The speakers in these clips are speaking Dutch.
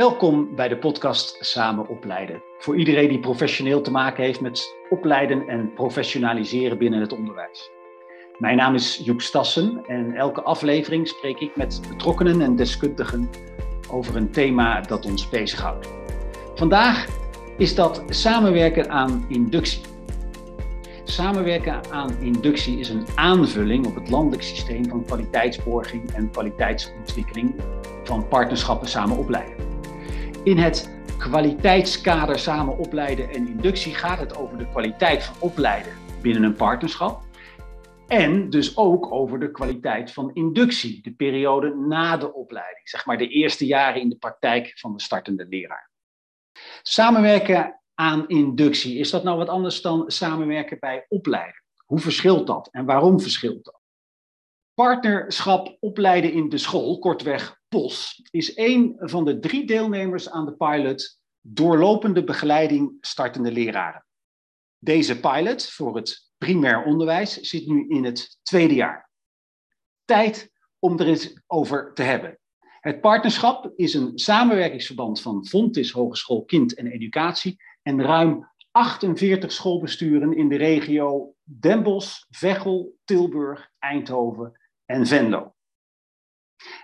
Welkom bij de podcast Samen Opleiden. Voor iedereen die professioneel te maken heeft met opleiden en professionaliseren binnen het onderwijs. Mijn naam is Joep Stassen en elke aflevering spreek ik met betrokkenen en deskundigen over een thema dat ons bezighoudt. Vandaag is dat samenwerken aan inductie. Samenwerken aan inductie is een aanvulling op het landelijk systeem van kwaliteitsborging en kwaliteitsontwikkeling van partnerschappen samen opleiden. In het kwaliteitskader samen opleiden en inductie gaat het over de kwaliteit van opleiden binnen een partnerschap. En dus ook over de kwaliteit van inductie, de periode na de opleiding, zeg maar de eerste jaren in de praktijk van de startende leraar. Samenwerken aan inductie, is dat nou wat anders dan samenwerken bij opleiden? Hoe verschilt dat en waarom verschilt dat? Partnerschap opleiden in de school, kortweg POS, is een van de drie deelnemers aan de pilot doorlopende begeleiding startende leraren. Deze pilot voor het primair onderwijs zit nu in het tweede jaar. Tijd om er eens over te hebben. Het partnerschap is een samenwerkingsverband van Fontis Hogeschool Kind en Educatie en ruim 48 schoolbesturen in de regio Den Bosch, Veghel, Tilburg, Eindhoven en Venlo.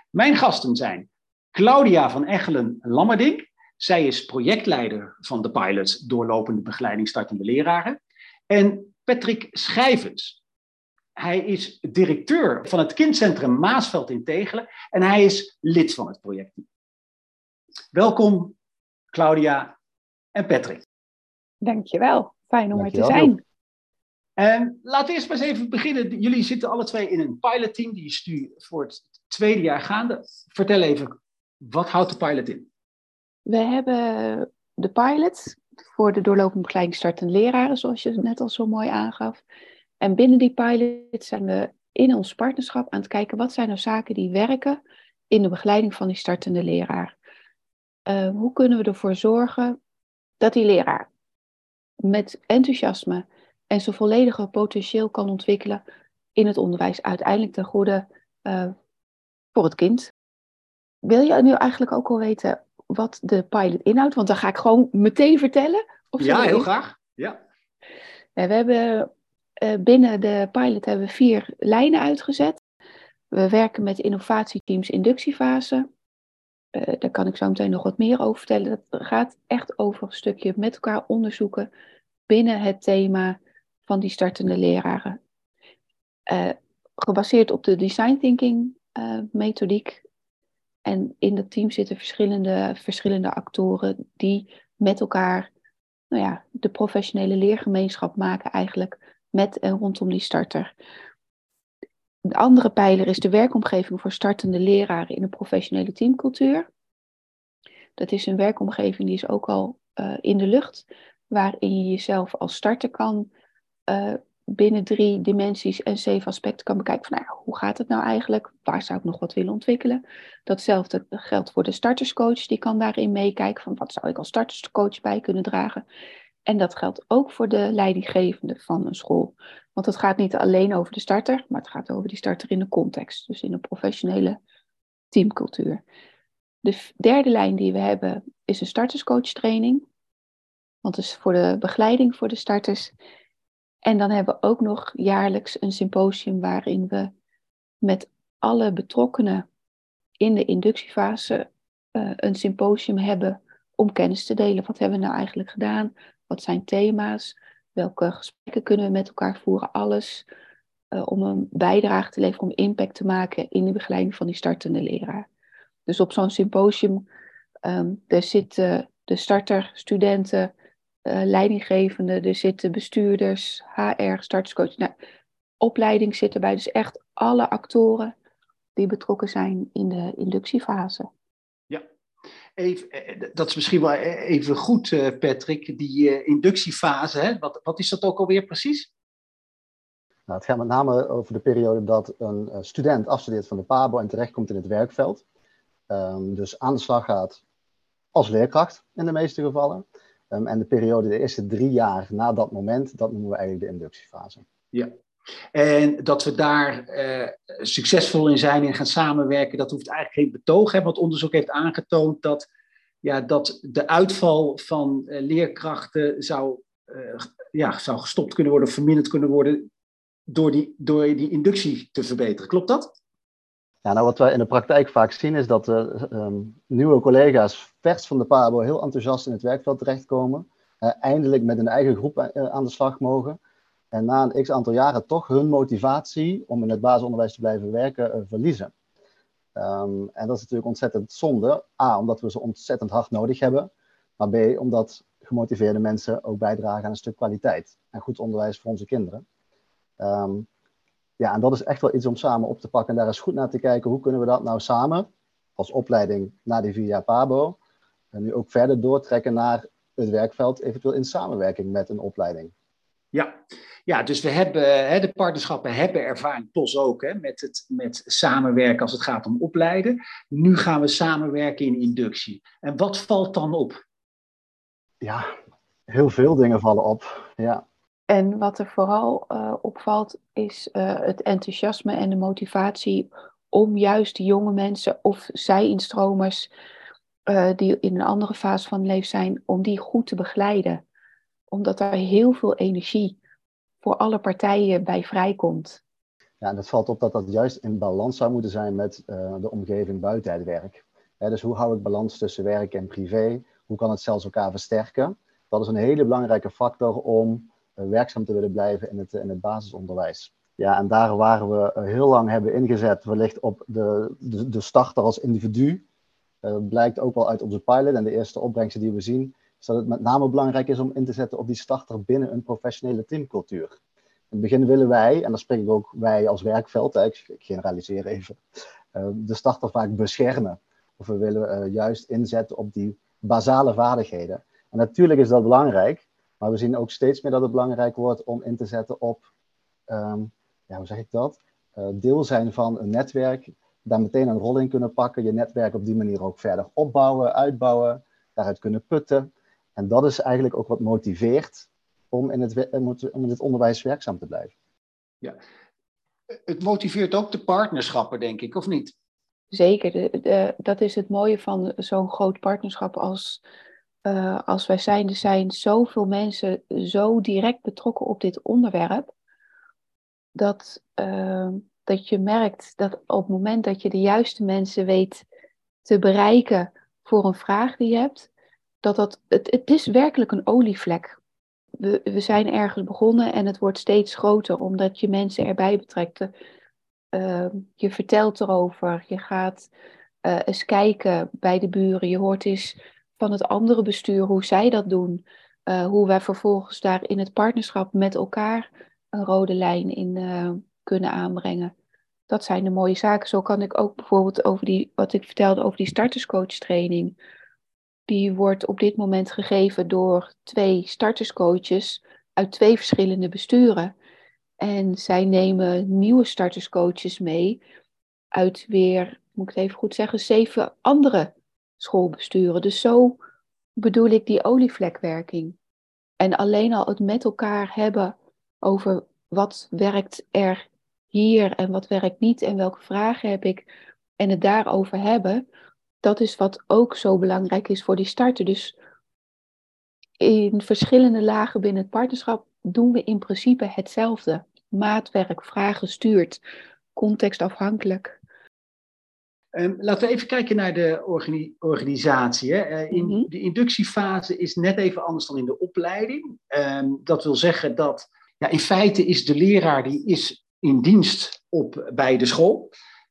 Mijn gasten zijn Claudia van Echelen Lammerdink. Zij is projectleider van de pilot Doorlopende Begeleiding Startende Leraren. En Patrick Schijvens. Hij is directeur van het kindcentrum Maasveld in Tegelen en hij is lid van het project. Welkom Claudia en Patrick. Dankjewel, fijn om er te zijn. En laten we eerst maar eens even beginnen. Jullie zitten alle twee in een pilotteam. Die is nu voor het tweede jaar gaande. Vertel even, wat houdt de pilot in? We hebben de pilot voor de doorlopende begeleiding startende leraren, zoals je net al zo mooi aangaf. En binnen die pilot zijn we in ons partnerschap aan het kijken wat zijn nou zaken die werken in de begeleiding van die startende leraar. Uh, hoe kunnen we ervoor zorgen dat die leraar met enthousiasme en zijn volledige potentieel kan ontwikkelen in het onderwijs, uiteindelijk ten goede uh, voor het kind. Wil je nu eigenlijk ook al weten wat de pilot inhoudt? Want dan ga ik gewoon meteen vertellen. ja, heel graag. Ja. We hebben uh, binnen de pilot hebben we vier lijnen uitgezet. We werken met innovatieteams inductiefase. Uh, daar kan ik zo meteen nog wat meer over vertellen. Dat gaat echt over een stukje met elkaar onderzoeken binnen het thema van die startende leraren. Uh, gebaseerd op de design thinking uh, methodiek. En in dat team zitten verschillende, verschillende actoren die met elkaar nou ja, de professionele leergemeenschap maken eigenlijk met en rondom die starter. De andere pijler is de werkomgeving voor startende leraren in een professionele teamcultuur. Dat is een werkomgeving die is ook al uh, in de lucht, waarin je jezelf als starter kan uh, binnen drie dimensies en zeven aspecten kan bekijken van nou, hoe gaat het nou eigenlijk? Waar zou ik nog wat willen ontwikkelen? Datzelfde geldt voor de starterscoach, die kan daarin meekijken van wat zou ik als starterscoach bij kunnen dragen. En dat geldt ook voor de leidinggevende van een school. Want het gaat niet alleen over de starter, maar het gaat over die starter in de context, dus in een professionele teamcultuur. De derde lijn die we hebben is een starterscoach training. Want dus voor de begeleiding voor de starters en dan hebben we ook nog jaarlijks een symposium waarin we met alle betrokkenen in de inductiefase uh, een symposium hebben om kennis te delen. Wat hebben we nou eigenlijk gedaan? Wat zijn thema's? Welke gesprekken kunnen we met elkaar voeren? Alles uh, om een bijdrage te leveren, om impact te maken in de begeleiding van die startende leraar. Dus op zo'n symposium, um, daar zitten de starter, studenten, uh, leidinggevenden, er zitten bestuurders, HR, starterscoach. Nou, opleiding zit erbij. Dus echt alle actoren die betrokken zijn in de inductiefase. Ja, even, eh, dat is misschien wel even goed, eh, Patrick. Die inductiefase, hè? Wat, wat is dat ook alweer precies? Nou, het gaat met name over de periode dat een student afstudeert van de PABO en terechtkomt in het werkveld. Um, dus aan de slag gaat als leerkracht in de meeste gevallen. Um, en de periode, de eerste drie jaar na dat moment, dat noemen we eigenlijk de inductiefase. Ja, en dat we daar uh, succesvol in zijn en gaan samenwerken, dat hoeft eigenlijk geen betoog. Hè? Want onderzoek heeft aangetoond dat ja, dat de uitval van leerkrachten zou, ja, zou gestopt kunnen worden, verminderd kunnen worden door die, door die inductie te verbeteren. Klopt dat? Ja, nou wat wij in de praktijk vaak zien is dat uh, nieuwe collega's vers van de PABO heel enthousiast in het werkveld terechtkomen. Uh, eindelijk met een eigen groep uh, aan de slag mogen. En na een x aantal jaren toch hun motivatie om in het basisonderwijs te blijven werken verliezen. Um, en dat is natuurlijk ontzettend zonde. A, omdat we ze ontzettend hard nodig hebben. Maar B, omdat gemotiveerde mensen ook bijdragen aan een stuk kwaliteit en goed onderwijs voor onze kinderen. Um, ja, en dat is echt wel iets om samen op te pakken. En daar is goed naar te kijken, hoe kunnen we dat nou samen, als opleiding naar die vier jaar PABO, en nu ook verder doortrekken naar het werkveld, eventueel in samenwerking met een opleiding. Ja, ja dus we hebben, hè, de partnerschappen hebben ervaring, TOS ook, hè, met, het, met samenwerken als het gaat om opleiden. Nu gaan we samenwerken in inductie. En wat valt dan op? Ja, heel veel dingen vallen op. Ja. En wat er vooral uh, opvalt, is uh, het enthousiasme en de motivatie om juist de jonge mensen of zij-instromers uh, die in een andere fase van leven zijn, om die goed te begeleiden. Omdat er heel veel energie voor alle partijen bij vrijkomt. Ja, en het valt op dat dat juist in balans zou moeten zijn met de omgeving buiten het werk. dus hoe hou ik balans tussen werk en privé? Hoe kan het zelfs elkaar versterken? Dat is een hele belangrijke factor om eh, werkzaam te willen blijven in het, in het basisonderwijs. Ja, en daar waar we eh, heel lang hebben ingezet, wellicht op de, de, starter als individu, blijkt ook wel uit onze pilot en de eerste opbrengsten die we zien, is dat het met name belangrijk is om in te zetten op die starter binnen een professionele teamcultuur. In het begin willen wij, en dan spreek ik ook wij als werkveld, ik, generaliseer even, de starter vaak beschermen. Of we willen juist inzetten op die basale vaardigheden. En natuurlijk is dat belangrijk, maar we zien ook steeds meer dat het belangrijk wordt om in te zetten op, ehm, ja, hoe zeg ik dat? Uh, deel zijn van een netwerk, daar meteen een rol in kunnen pakken, je netwerk op die manier ook verder opbouwen, uitbouwen, daaruit kunnen putten. En dat is eigenlijk ook wat motiveert om in het, om in het onderwijs werkzaam te blijven. Ja, het motiveert ook de partnerschappen, denk ik, of niet? Zeker, de, de, dat is het mooie van zo'n groot partnerschap als uh, als wij zijn, er zijn zoveel mensen zo direct betrokken op dit onderwerp, dat, uh, dat je merkt dat op het moment dat je de juiste mensen weet te bereiken voor een vraag die je hebt, dat dat, het, het is werkelijk een olievlek. We, we zijn ergens begonnen en het wordt steeds groter omdat je mensen erbij betrekt. Uh, je vertelt erover, je gaat eens kijken bij de buren, je hoort eens van het andere bestuur, hoe zij dat doen. Uh, hoe wij vervolgens daar in het partnerschap met elkaar een rode lijn in uh, kunnen aanbrengen. Dat zijn de mooie zaken. Zo kan ik ook bijvoorbeeld over die, wat ik vertelde over die starterscoach training. Die wordt op dit moment gegeven door twee starterscoaches uit twee verschillende besturen. En zij nemen nieuwe starterscoaches mee uit weer, moet ik het even goed zeggen, zeven andere schoolbesturen. Dus zo bedoel ik die olievlekwerking. En alleen al het met elkaar hebben over wat werkt er hier en wat werkt niet en welke vragen heb ik en het daarover hebben, dat is wat ook zo belangrijk is voor die starter. Dus in verschillende lagen binnen het partnerschap doen we in principe hetzelfde. Maatwerk, vragen stuurt, contextafhankelijk. Um, laten we even kijken naar de organisatie. Hè. Uh, in, mm -hmm. De inductiefase is net even anders dan in de opleiding. Um, dat wil zeggen dat ja, in feite is de leraar die is in dienst op, bij de school.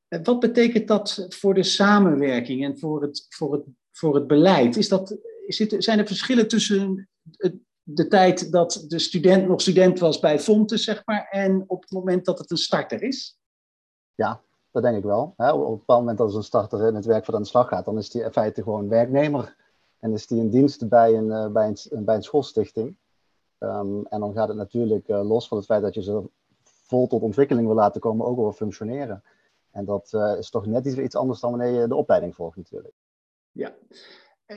Uh, wat betekent dat voor de samenwerking en voor het, voor het, voor het beleid? Is dat, is het, zijn er verschillen tussen het, de tijd dat de student nog student was bij Fontes, zeg maar, en op het moment dat het een starter is? Ja, dat denk ik wel. Hè? Op een bepaald moment als een starter in het werk voor aan de slag gaat, dan is die in feite gewoon werknemer. En is die in dienst bij een, uh, bij een, bij een schoolstichting. Um, en dan gaat het natuurlijk uh, los van het feit dat je ze vol tot ontwikkeling wil laten komen, ook wel functioneren. En dat uh, is toch net iets, iets anders dan wanneer je de opleiding volgt natuurlijk. Ja,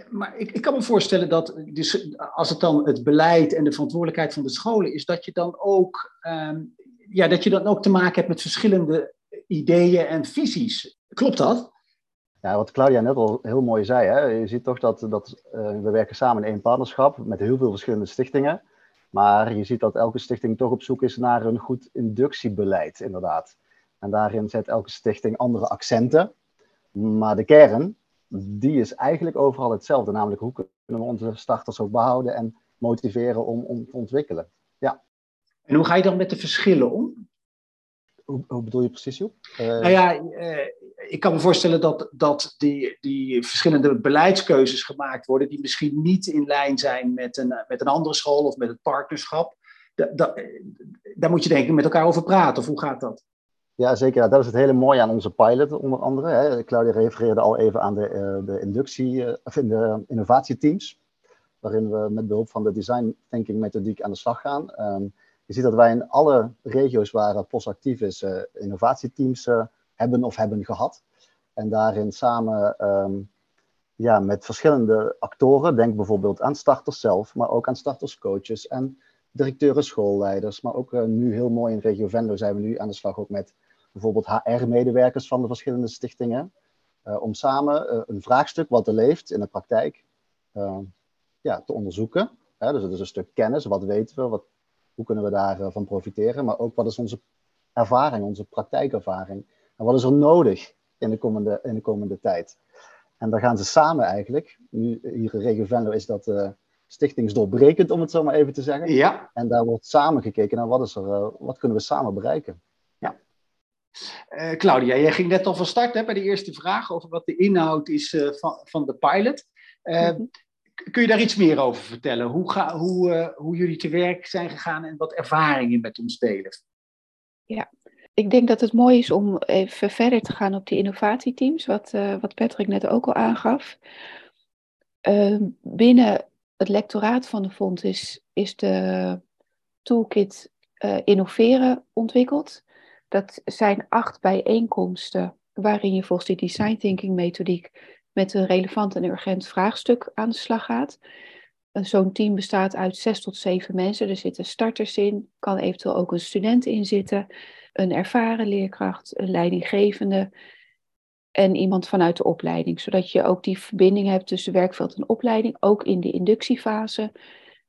maar ik, ik, kan me voorstellen dat dus als het dan het beleid en de verantwoordelijkheid van de scholen is, dat je dan ook, um, ja, dat je dan ook te maken hebt met verschillende ideeën en visies. Klopt dat? Ja, wat Claudia net al heel mooi zei, hè? je ziet toch dat, dat uh, we werken samen in één partnerschap met heel veel verschillende stichtingen. Maar je ziet dat elke stichting toch op zoek is naar een goed inductiebeleid, inderdaad. En daarin zet elke stichting andere accenten. Maar de kern, die is eigenlijk overal hetzelfde. Namelijk, hoe kunnen we onze starters ook behouden en motiveren om, om te ontwikkelen. Ja. En hoe ga je dan met de verschillen om? Hoe, hoe bedoel je precies, Joep? Uh... Nou ja, uh, ik kan me voorstellen dat, dat die, die verschillende beleidskeuzes gemaakt worden, die misschien niet in lijn zijn met een, met een andere school of met het partnerschap. Da, da, daar moet je denk ik met elkaar over praten, of hoe gaat dat? Ja, zeker. Dat is het hele mooie aan onze pilot, onder andere. Hè. Claudia refereerde al even aan de, uh, de inductie, of in de innovatieteams, waarin we met behulp van de design thinking methodiek aan de slag gaan. Um, je ziet dat wij in alle regio's waar POS actief is, uh, innovatieteams hebben of hebben gehad. En daarin samen um, ja, met verschillende actoren, denk bijvoorbeeld aan starters zelf, maar ook aan starterscoaches en directeuren, schoolleiders, maar ook nu heel mooi in Regio Venlo zijn we nu aan de slag ook met bijvoorbeeld HR-medewerkers van de verschillende stichtingen, om samen een vraagstuk wat er leeft in de praktijk ja, te onderzoeken. dus het is een stuk kennis, wat weten we, wat, hoe kunnen we daarvan van profiteren, maar ook wat is onze ervaring, onze praktijkervaring. En wat is er nodig in de komende, in de komende tijd? En daar gaan ze samen eigenlijk. Nu, hier in Regio Venlo is dat uh, stichtingsdoorbrekend, om het zo maar even te zeggen. Ja. En daar wordt samen gekeken naar wat, is er, uh, wat kunnen we samen bereiken. Ja. Uh, Claudia, jij ging net al van start hè, bij de eerste vraag over wat de inhoud is van, van de pilot. Mm Kun je daar iets meer over vertellen? Hoe, ga, hoe, hoe jullie te werk zijn gegaan en wat ervaringen met ons delen? Ja, ik denk dat het mooi is om even verder te gaan op die innovatieteams, wat, uh, wat Patrick net ook al aangaf. Uh, binnen het lectoraat van de Fonds is, de toolkit uh, innoveren ontwikkeld. Dat zijn acht bijeenkomsten waarin je volgens die design thinking methodiek met een relevant en urgent vraagstuk aan de slag gaat. Zo'n team bestaat uit zes tot zeven mensen. Er zitten starters in, kan eventueel ook een student in zitten een ervaren leerkracht, een leidinggevende en iemand vanuit de opleiding. Zodat je ook die verbinding hebt tussen werkveld en opleiding, ook in de inductiefase.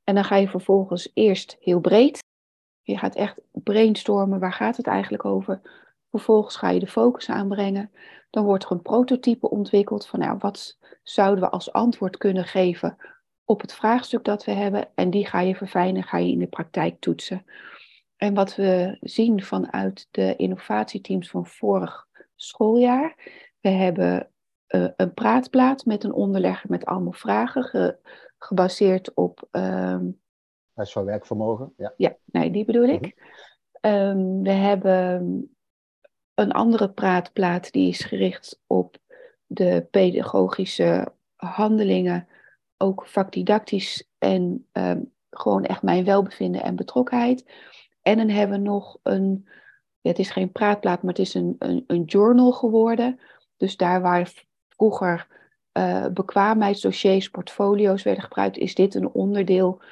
En dan ga je vervolgens eerst heel breed. Je gaat echt brainstormen, waar gaat het eigenlijk over? Vervolgens ga je de focus aanbrengen. Dan wordt er een prototype ontwikkeld van nou, wat zouden we als antwoord kunnen geven op het vraagstuk dat we hebben. En die ga je verfijnen, ga je in de praktijk toetsen. En wat we zien vanuit de innovatieteams van vorig schooljaar, we hebben uh, een praatplaat met een onderlegger met allemaal vragen, ge, gebaseerd op. Um, is van werkvermogen, ja. Ja, nee, die bedoel ik. Mm-hmm. Um, we hebben een andere praatplaat die is gericht op de pedagogische handelingen, ook vakdidactisch en um, gewoon echt mijn welbevinden en betrokkenheid. En dan hebben we nog een, ja, het is geen praatplaat, maar het is een, een, een journal geworden. Dus daar waar vroeger uh, bekwaamheidsdossiers, portfolio's werden gebruikt, is dit een onderdeel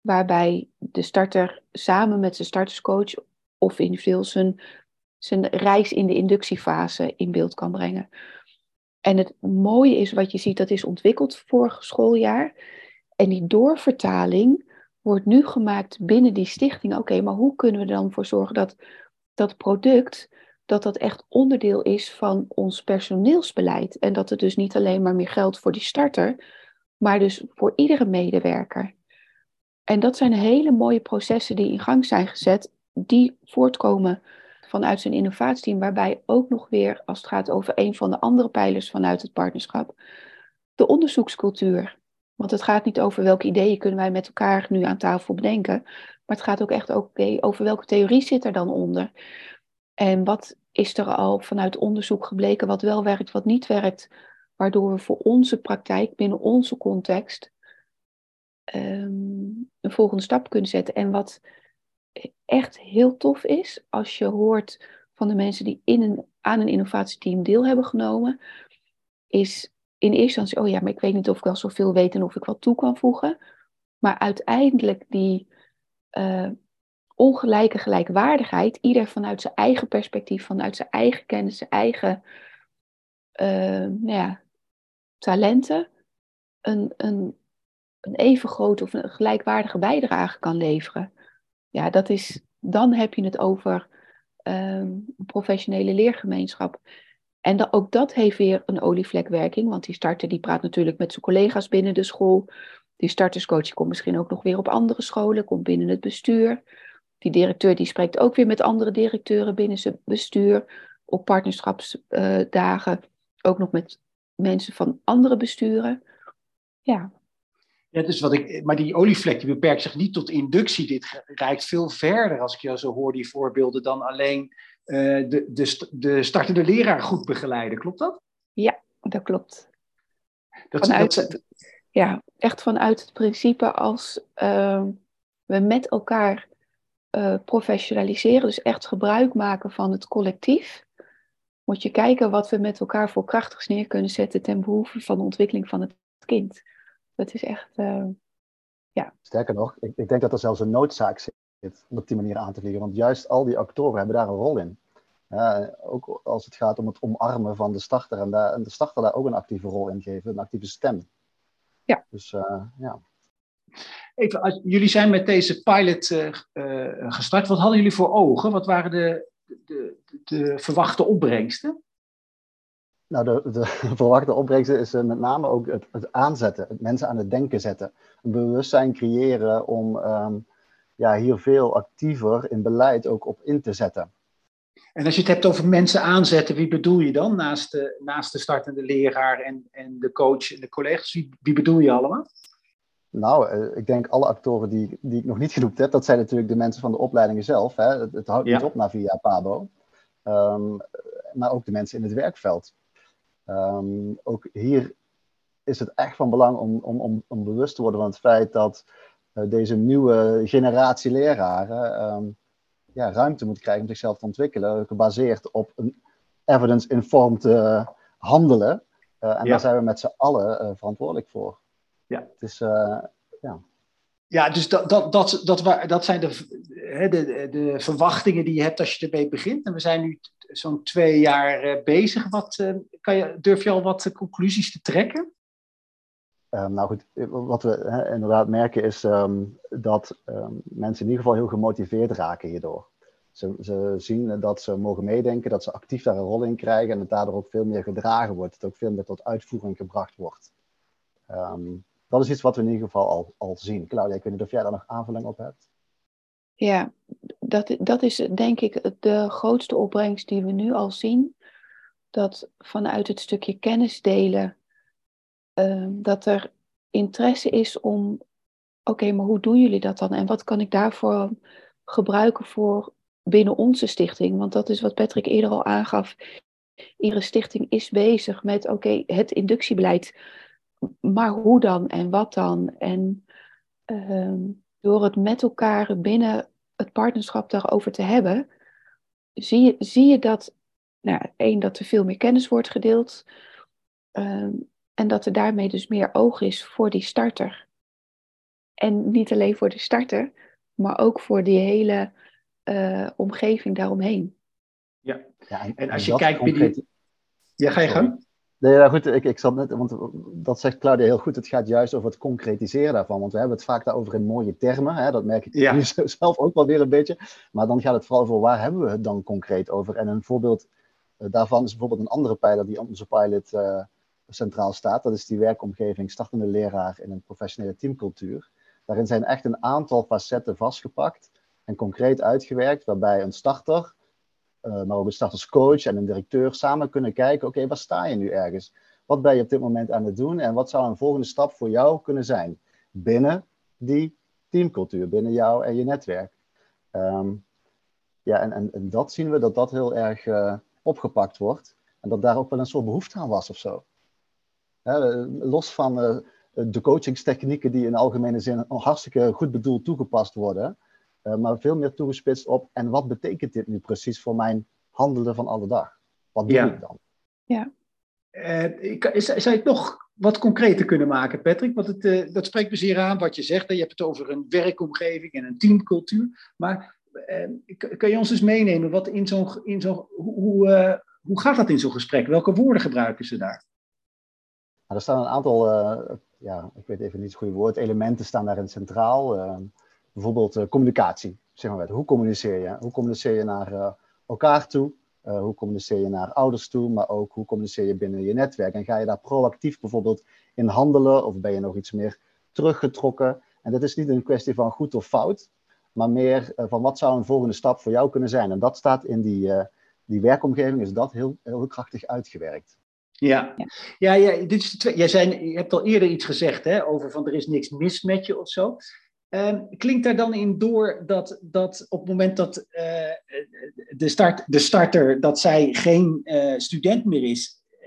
waarbij de starter samen met zijn starterscoach of individueel zijn, zijn reis in de inductiefase in beeld kan brengen. En het mooie is wat je ziet, dat is ontwikkeld vorig schooljaar. En die doorvertaling wordt nu gemaakt binnen die stichting. Oké, maar hoe kunnen we dan voor zorgen dat dat product, dat dat echt onderdeel is van ons personeelsbeleid. En dat het dus niet alleen maar meer geldt voor die starter, maar dus voor iedere medewerker. En dat zijn hele mooie processen die in gang zijn gezet, die voortkomen vanuit zijn innovatieteam, waarbij ook nog weer, als het gaat over een van de andere pijlers vanuit het partnerschap, de onderzoekscultuur want het gaat niet over welke ideeën kunnen wij met elkaar nu aan tafel bedenken. Maar het gaat ook echt over welke theorie zit er dan onder. En wat is er al vanuit onderzoek gebleken wat wel werkt, wat niet werkt. Waardoor we voor onze praktijk binnen onze context um, een volgende stap kunnen zetten. En wat echt heel tof is, als je hoort van de mensen die in een, aan een innovatieteam deel hebben genomen, is in eerste instantie, oh ja, maar ik weet niet of ik wel zoveel weet en of ik wat toe kan voegen. Maar uiteindelijk die uh, ongelijke gelijkwaardigheid, ieder vanuit zijn eigen perspectief, vanuit zijn eigen kennis, zijn eigen nou ja, talenten een, een, een even grote of een gelijkwaardige bijdrage kan leveren. Ja, dat is, dan heb je het over um, professionele leergemeenschap. En ook dat heeft weer een olievlekwerking, want die starter die praat natuurlijk met zijn collega's binnen de school. Die starterscoach komt misschien ook nog weer op andere scholen, komt binnen het bestuur. Die directeur die spreekt ook weer met andere directeuren binnen zijn bestuur. Op partnerschapsdagen ook nog met mensen van andere besturen. Ja. Ja, dus wat ik, maar die olievlek die beperkt zich niet tot inductie. Dit reikt veel verder, als ik jou zo hoor, die voorbeelden, dan alleen uh, de, de, de startende leraar goed begeleiden. Klopt dat? Ja, dat klopt. Dat, vanuit, dat, ja, echt vanuit het principe als uh, we met elkaar uh, professionaliseren, dus echt gebruik maken van het collectief, moet je kijken wat we met elkaar voor krachtigs neer kunnen zetten ten behoeve van de ontwikkeling van het kind. Dat is echt, uh, ja. Sterker nog, ik, ik, denk dat er zelfs een noodzaak zit om op die manier aan te vliegen. Want juist al die actoren hebben daar een rol in. ook als het gaat om het omarmen van de starter en, daar, en de starter daar ook een actieve rol in geven, een actieve stem. Ja. Dus uh, ja. Even, als, jullie zijn met deze pilot uh, gestart. Wat hadden jullie voor ogen? Wat waren de, de, de verwachte opbrengsten? Nou, de, de verwachte opbrengsten is met name ook het, het, aanzetten, het mensen aan het denken zetten. Een bewustzijn creëren om um, ja, hier veel actiever in beleid ook op in te zetten. En als je het hebt over mensen aanzetten, wie bedoel je dan naast de, naast de startende leraar en, en de coach en de collega's? Wie, wie bedoel je allemaal? Nou, eh, ik denk alle actoren die, die ik nog niet genoemd heb, dat zijn natuurlijk de mensen van de opleidingen zelf. Hè. Het, het houdt niet op naar via Pabo. Um, maar ook de mensen in het werkveld. Um, ook hier is het echt van belang om, om, om, om bewust te worden van het feit dat uh, deze nieuwe generatie leraren um, ja, ruimte moet krijgen om zichzelf te ontwikkelen, gebaseerd op een evidence-informed uh, handelen. Uh, en ja. daar zijn we met z'n allen verantwoordelijk voor. Ja. Het is, ja. Ja, dus dat, dat, dat, dat, dat zijn de, de, de verwachtingen die je hebt als je ermee begint. En we zijn nu zo'n twee jaar bezig. Wat, kan je, durf je al wat conclusies te trekken? Um, nou goed, wat we inderdaad merken is um, dat um, mensen in ieder geval heel gemotiveerd raken hierdoor. Ze, ze, zien dat ze mogen meedenken, dat ze actief daar een rol in krijgen en het daardoor ook veel meer gedragen wordt, het ook veel meer tot uitvoering gebracht wordt. Dat is iets wat we in ieder geval al, al zien. Claudia, ik weet niet of jij daar nog aanvulling op hebt. Ja, dat, dat is denk ik de grootste opbrengst die we nu al zien. Dat vanuit het stukje kennis delen uh, dat er interesse is om, oké, maar hoe doen jullie dat dan? En wat kan ik daarvoor gebruiken voor binnen onze stichting? Want dat is wat Patrick eerder al aangaf. Iedere stichting is bezig met, oké, het inductiebeleid. Maar hoe dan en wat dan? En uh, door het met elkaar binnen het partnerschap daarover te hebben, zie je, zie je dat, nou, één, dat er veel meer kennis wordt gedeeld. Uh, en dat er daarmee dus meer oog is voor die starter. En niet alleen voor de starter, maar ook voor die hele uh, omgeving daaromheen. Ja, ja en, en als je kijkt bij die... Ja, ga je gang? Nee, nou goed, ik, ik zat net, want dat zegt Claudia heel goed. Het gaat juist over het concretiseren daarvan. Want we hebben het vaak daarover in mooie termen. Hè? Dat merk ik ja. nu zelf ook wel weer een beetje. Maar dan gaat het vooral over waar hebben we het dan concreet over. En een voorbeeld uh, daarvan is bijvoorbeeld een andere pijler die onze pilot uh, centraal staat. Dat is die werkomgeving startende leraar in een professionele teamcultuur. Daarin zijn echt een aantal facetten vastgepakt en concreet uitgewerkt, waarbij een starter, uh, maar ook een starterscoach en een directeur samen kunnen kijken, oké, waar sta je nu ergens? Wat ben je op dit moment aan het doen en wat zou een volgende stap voor jou kunnen zijn binnen die teamcultuur, binnen jou en je netwerk? Um, ja, en, en, en, dat zien we dat dat heel erg uh, opgepakt wordt en dat daar ook wel een soort behoefte aan was of zo. Hè, los van de coachingstechnieken die in algemene zin hartstikke goed bedoeld toegepast worden, maar veel meer toegespitst op en wat betekent dit nu precies voor mijn handelen van alle dag? Wat doe ja. ik dan? Ja. Uh, ik, zou je het nog wat concreter kunnen maken, Patrick? Want het, uh, dat spreekt me zeer aan wat je zegt. Hè? Je hebt het over een werkomgeving en een teamcultuur. Maar uh, kan je ons eens meenemen wat in zo'n. In zo'n hoe, hoe gaat dat in zo'n gesprek? Welke woorden gebruiken ze daar? Nou, er staan een aantal, ja, ik weet even niet het goede woord, elementen staan daarin centraal. Bijvoorbeeld communicatie. Zeg maar, hoe communiceer je? Hoe communiceer je naar elkaar toe? Uh, hoe communiceer je naar ouders toe, maar ook hoe communiceer je binnen je netwerk? En ga je daar proactief bijvoorbeeld in handelen of ben je nog iets meer teruggetrokken? En dat is niet een kwestie van goed of fout, maar meer uh, van wat zou een volgende stap voor jou kunnen zijn? En dat staat in die, uh, die werkomgeving, is dat heel, heel krachtig uitgewerkt. Ja, ja. ja, dit is twee, jij zei, je hebt al eerder iets gezegd hè, over van er is niks mis met je of zo. Um, klinkt daar dan in door dat, dat op het moment dat uh, de, start, de starter, dat zij geen uh, student meer is, uh,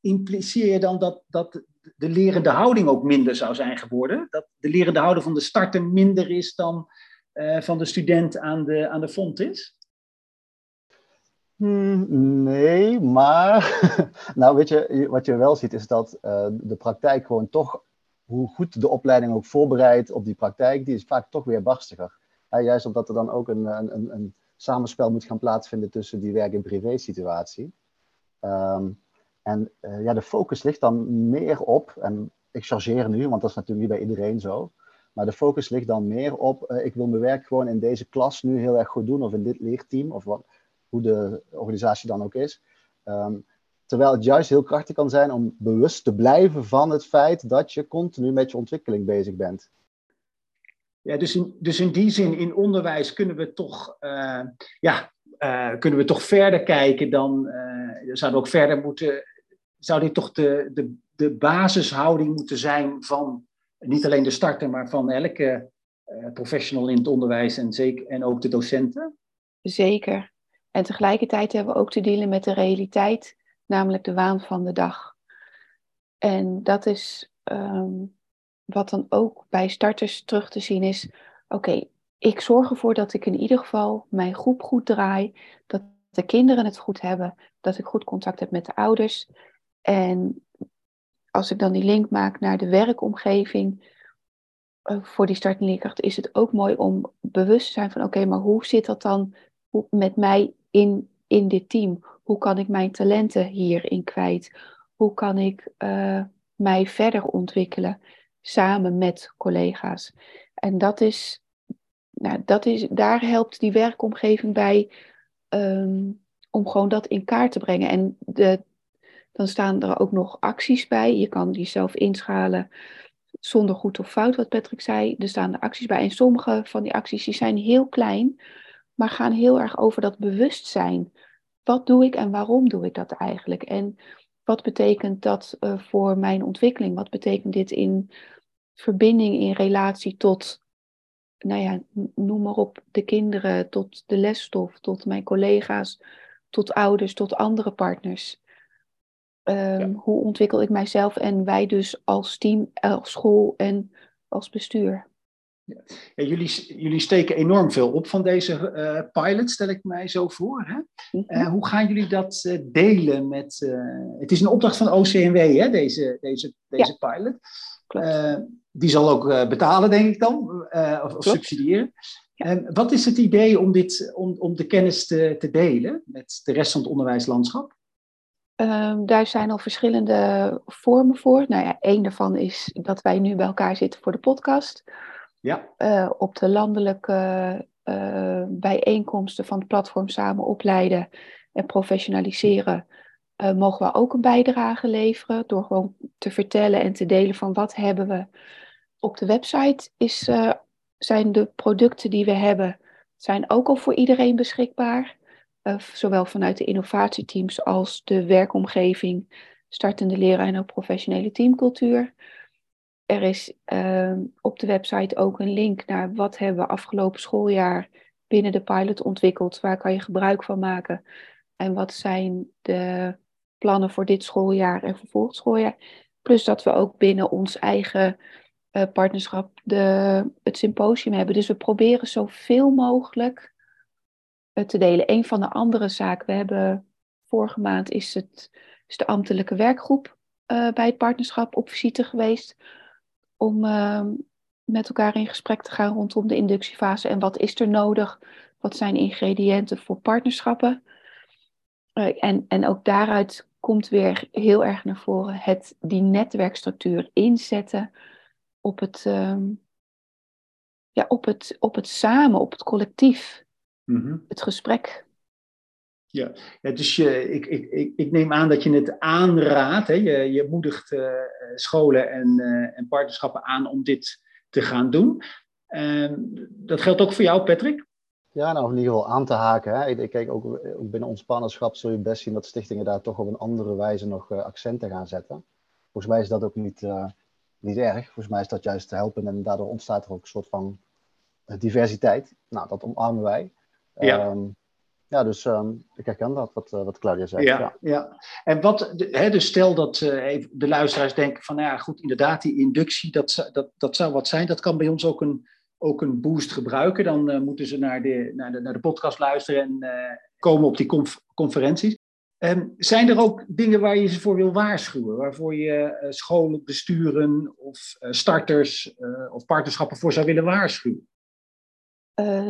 impliceer je dan dat, dat de lerende houding ook minder zou zijn geworden? Dat de lerende houding van de starter minder is dan van de student aan de, aan de font is? Hmm, nee, maar nou weet je, wat je wel ziet is dat de praktijk gewoon toch hoe goed de opleiding ook voorbereidt op die praktijk, die is vaak toch weer barstiger. juist omdat er dan ook een, een, een, samenspel moet gaan plaatsvinden tussen die werk- en privé-situatie. Ehm, en ja, de focus ligt dan meer op, en ik chargeer nu, want dat is natuurlijk niet bij iedereen zo, maar de focus ligt dan meer op, uh, ik wil mijn werk gewoon in deze klas nu heel erg goed doen, of in dit leerteam, of wat, hoe de organisatie dan ook is. Um, Terwijl het juist heel krachtig kan zijn om bewust te blijven van het feit dat je continu met je ontwikkeling bezig bent. Ja, dus in, dus in die zin, in onderwijs kunnen we toch, uh, ja, uh, kunnen we toch verder kijken dan, uh, zouden we ook verder moeten, zou dit toch de, de, de basishouding moeten zijn van niet alleen de starter, maar van elke professional in het onderwijs en, zeker, en ook de docenten? Zeker. En tegelijkertijd hebben we ook te dealen met de realiteit namelijk de waan van de dag. En dat is ehm, wat dan ook bij starters terug te zien is, oké, ik zorg ervoor dat ik in ieder geval mijn groep goed draai, dat de kinderen het goed hebben, dat ik goed contact heb met de ouders. En als ik dan die link maak naar de werkomgeving uh, voor die startende leerkracht, is het ook mooi om bewust te zijn van oké, maar hoe zit dat dan met mij in, in dit team? Hoe kan ik mijn talenten hierin kwijt? Hoe kan ik uh, mij verder ontwikkelen samen met collega's? En dat is, nou, dat is, daar helpt die werkomgeving bij um, om gewoon dat in kaart te brengen. En de, dan staan er ook nog acties bij. Je kan die zelf inschalen zonder goed of fout, wat Patrick zei. Er staan er acties bij. En sommige van die acties die zijn heel klein, maar gaan heel erg over dat bewustzijn wat doe ik en waarom doe ik dat eigenlijk? En wat betekent dat uh, voor mijn ontwikkeling? Wat betekent dit in verbinding, in relatie tot, nou ja, noem maar op, de kinderen, tot de lesstof, tot mijn collega's, tot ouders, tot andere partners? Um, ja. Hoe ontwikkel ik mijzelf en wij dus als team, als school en als bestuur? Ja, jullie, jullie steken enorm veel op van deze uh, pilot, stel ik mij zo voor. Hè? Uh, hoe gaan jullie dat uh, delen met. het is een opdracht van OCMW, hè, deze, deze, deze ja. pilot. die zal ook betalen, denk ik dan, of, of subsidiëren. Ja. wat is het idee om, dit, om, om de kennis te, te delen met de rest van het onderwijslandschap? Um, daar zijn al verschillende vormen voor. Nou ja, één daarvan is dat wij nu bij elkaar zitten voor de podcast. Ja. Uh, op de landelijke uh, bijeenkomsten van het platform Samen Opleiden en Professionaliseren uh, mogen we ook een bijdrage leveren door gewoon te vertellen en te delen van wat hebben we. Op de website is, zijn de producten die we hebben zijn ook al voor iedereen beschikbaar. zowel vanuit de innovatieteams als de werkomgeving, startende leraar en ook professionele teamcultuur. Er is uh, op de website ook een link naar wat hebben we afgelopen schooljaar binnen de pilot ontwikkeld. Waar kan je gebruik van maken? En wat zijn de plannen voor dit schooljaar en voor schooljaar? Plus dat we ook binnen ons eigen uh, partnerschap de, het symposium hebben. Dus we proberen zoveel mogelijk uh, te delen. Een van de andere zaken, we hebben vorige maand is, het, is de ambtelijke werkgroep uh, bij het partnerschap op visite geweest om uh, met elkaar in gesprek te gaan rondom de inductiefase en wat is er nodig? Wat zijn ingrediënten voor partnerschappen? Eh, en, en ook daaruit komt weer heel erg naar voren het, die netwerkstructuur inzetten op het, ehm, ja, op het, op het samen, op het collectief, Mhm. het gesprek. Ja, ja dus je, ik, ik, ik, ik neem aan dat je het aanraadt. Hè? Je, je moedigt eh, scholen en, eh, en partnerschappen aan om dit te gaan doen. Ehm, dat geldt ook voor jou, Patrick? Ja, nou in ieder geval aan te haken. Hè. Ik, kijk ook, ook binnen ons partnerschap zul je best zien dat stichtingen daar toch op een andere wijze nog uh, accenten gaan zetten. Volgens mij is dat ook niet, niet erg. Volgens mij is dat juist te helpen en daardoor ontstaat er ook een soort van diversiteit. Nou, dat omarmen wij. Ja. Um, ja, dus um, ik herken dat, wat, wat Claudia zei. Ja, ja. ja. en wat, hè, dus stel dat de luisteraars denken van, nou ja, goed, inderdaad, die inductie, dat, dat, dat zou wat zijn. Dat kan bij ons ook een, ook een boost gebruiken. Dan uh, moeten ze naar de, naar, de, naar de podcast luisteren en uh, komen op die conf conferenties. Um, zijn er ook dingen waar je ze voor wil waarschuwen? Waarvoor je uh, scholen, besturen of starters of partnerschappen voor zou willen waarschuwen?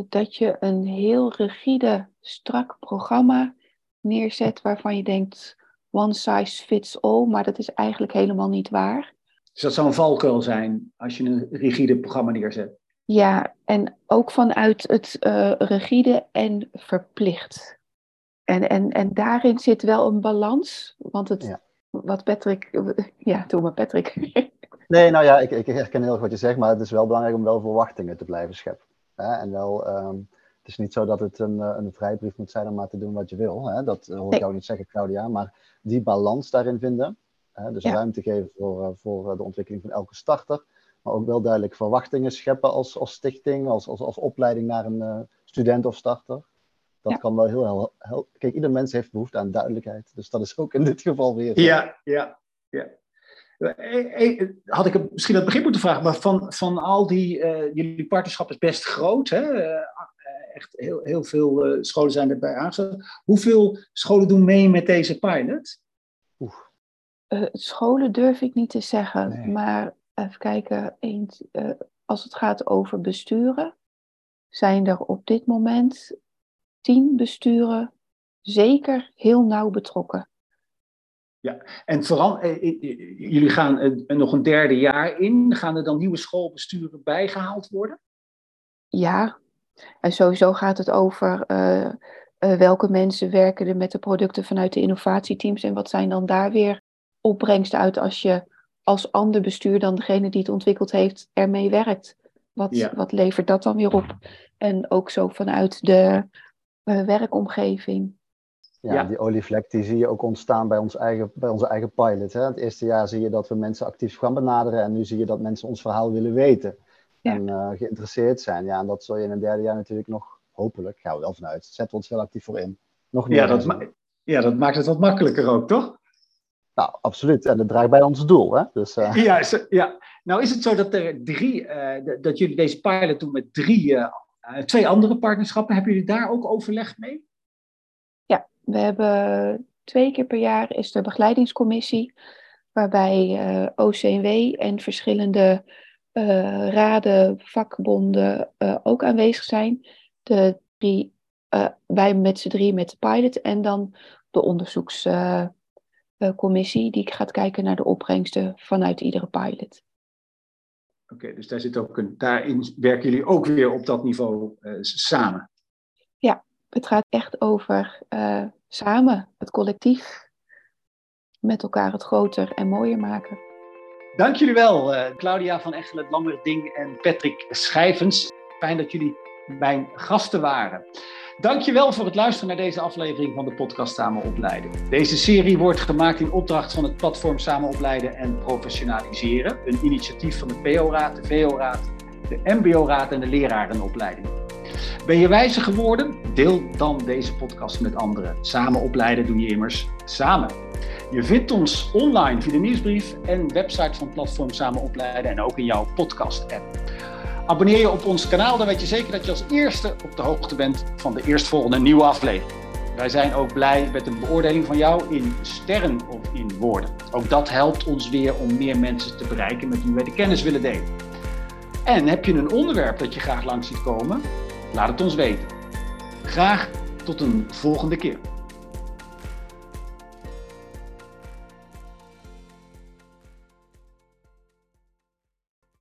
Dat je een heel rigide, strak programma neerzet waarvan je denkt one size fits all, maar dat is eigenlijk helemaal niet waar. Dus dat zou een valkuil zijn als je een rigide programma neerzet? Ja, en ook vanuit het uh, rigide en verplicht. En, en, en daarin zit wel een balans, want het, ja. wat Patrick, ja, doe maar Patrick. Nee, nou ja, ik, ik herken heel erg wat je zegt, maar het is wel belangrijk om wel verwachtingen te blijven scheppen. Hè? En wel, um, het is niet zo dat het een, een vrijbrief moet zijn om maar te doen wat je wil. Hè? Dat hoor ik jou niet zeggen, Claudia, maar die balans daarin vinden. Hè? Dus ja. ruimte geven voor, voor de ontwikkeling van elke starter maar ook wel duidelijk verwachtingen scheppen als, als stichting, als, als, als opleiding naar een uh, student of starter. Dat ja. kan wel heel, heel, heel, Kijk, ieder mens heeft behoefte aan duidelijkheid. Dus dat is ook in dit geval weer. Ja, ja, ja. Had ik misschien aan het begin moeten vragen, maar van, van al die. Uh, jullie partnerschap is best groot, hè? Uh, echt heel, heel veel uh, scholen zijn erbij aangesloten. Hoeveel scholen doen mee met deze pilot? scholen durf ik niet te zeggen, nee. maar even kijken, eens, uh, als het gaat over besturen, zijn er op dit moment tien besturen zeker heel nauw betrokken. Ja, en vooral, eh, jullie gaan eh, nog een derde jaar in. Gaan er dan nieuwe schoolbesturen bijgehaald worden? Ja, en sowieso gaat het over uh, uh, welke mensen werken er met de producten vanuit de innovatieteams en wat zijn dan daar weer opbrengsten uit als je als ander bestuur dan degene die het ontwikkeld heeft ermee werkt. Wat, ja. wat levert dat dan weer op? En ook zo vanuit de uh, werkomgeving. Ja, ja, die olievlek die zie je ook ontstaan bij, ons eigen, bij onze eigen pilot. Hè? Het eerste jaar zie je dat we mensen actief gaan benaderen en nu zie je dat mensen ons verhaal willen weten. Ja. En uh, geïnteresseerd zijn. Ja, en dat zul je in een derde jaar natuurlijk nog, hopelijk, gaan we wel vanuit, zetten we ons heel actief voor in. Nog meer ja, dat ma ja, dat maakt het wat makkelijker ook, toch? Nou, absoluut. En dat draagt bij ons doel. Hè? Dus, uh... ja, ja, nou is het zo dat, er drie, uh, dat jullie deze pilot doen met drie, twee andere partnerschappen. Hebben jullie daar ook overleg mee? We hebben twee keer per jaar is de begeleidingscommissie, waarbij OCW en verschillende raden, vakbonden ook aanwezig zijn. De wij met z'n drie met de pilot en dan de onderzoeks commissie die gaat kijken naar de opbrengsten vanuit iedere pilot. Oké, dus daar zit ook een, daarin werken jullie ook weer op dat niveau uh, samen? Het gaat echt over uh, samen, het collectief, met elkaar het groter en mooier maken. Dank jullie wel, uh, Claudia van Echelen, Lammerding en Patrick Schijvens. Fijn dat jullie mijn gasten waren. Dankjewel voor het luisteren naar deze aflevering van de podcast Samen Opleiden. Deze serie wordt gemaakt in opdracht van het platform Samen Opleiden en Professionaliseren. Een initiatief van de PO-raad, de VO-raad, de MBO-raad en de lerarenopleiding. Ben je wijzer geworden? Deel dan deze podcast met anderen. Samen opleiden doe je immers samen. Je vindt ons online via de nieuwsbrief en website van platform Samen Opleiden en ook in jouw podcast-app. Abonneer je op ons kanaal, dan weet je zeker dat je als eerste op de hoogte bent van de eerstvolgende nieuwe aflevering. Wij zijn ook blij met een beoordeling van jou in sterren of in woorden. Ook dat helpt ons weer om meer mensen te bereiken met wie wij de kennis willen delen. En heb je een onderwerp dat je graag langs ziet komen? Laat het ons weten. Graag tot een volgende keer.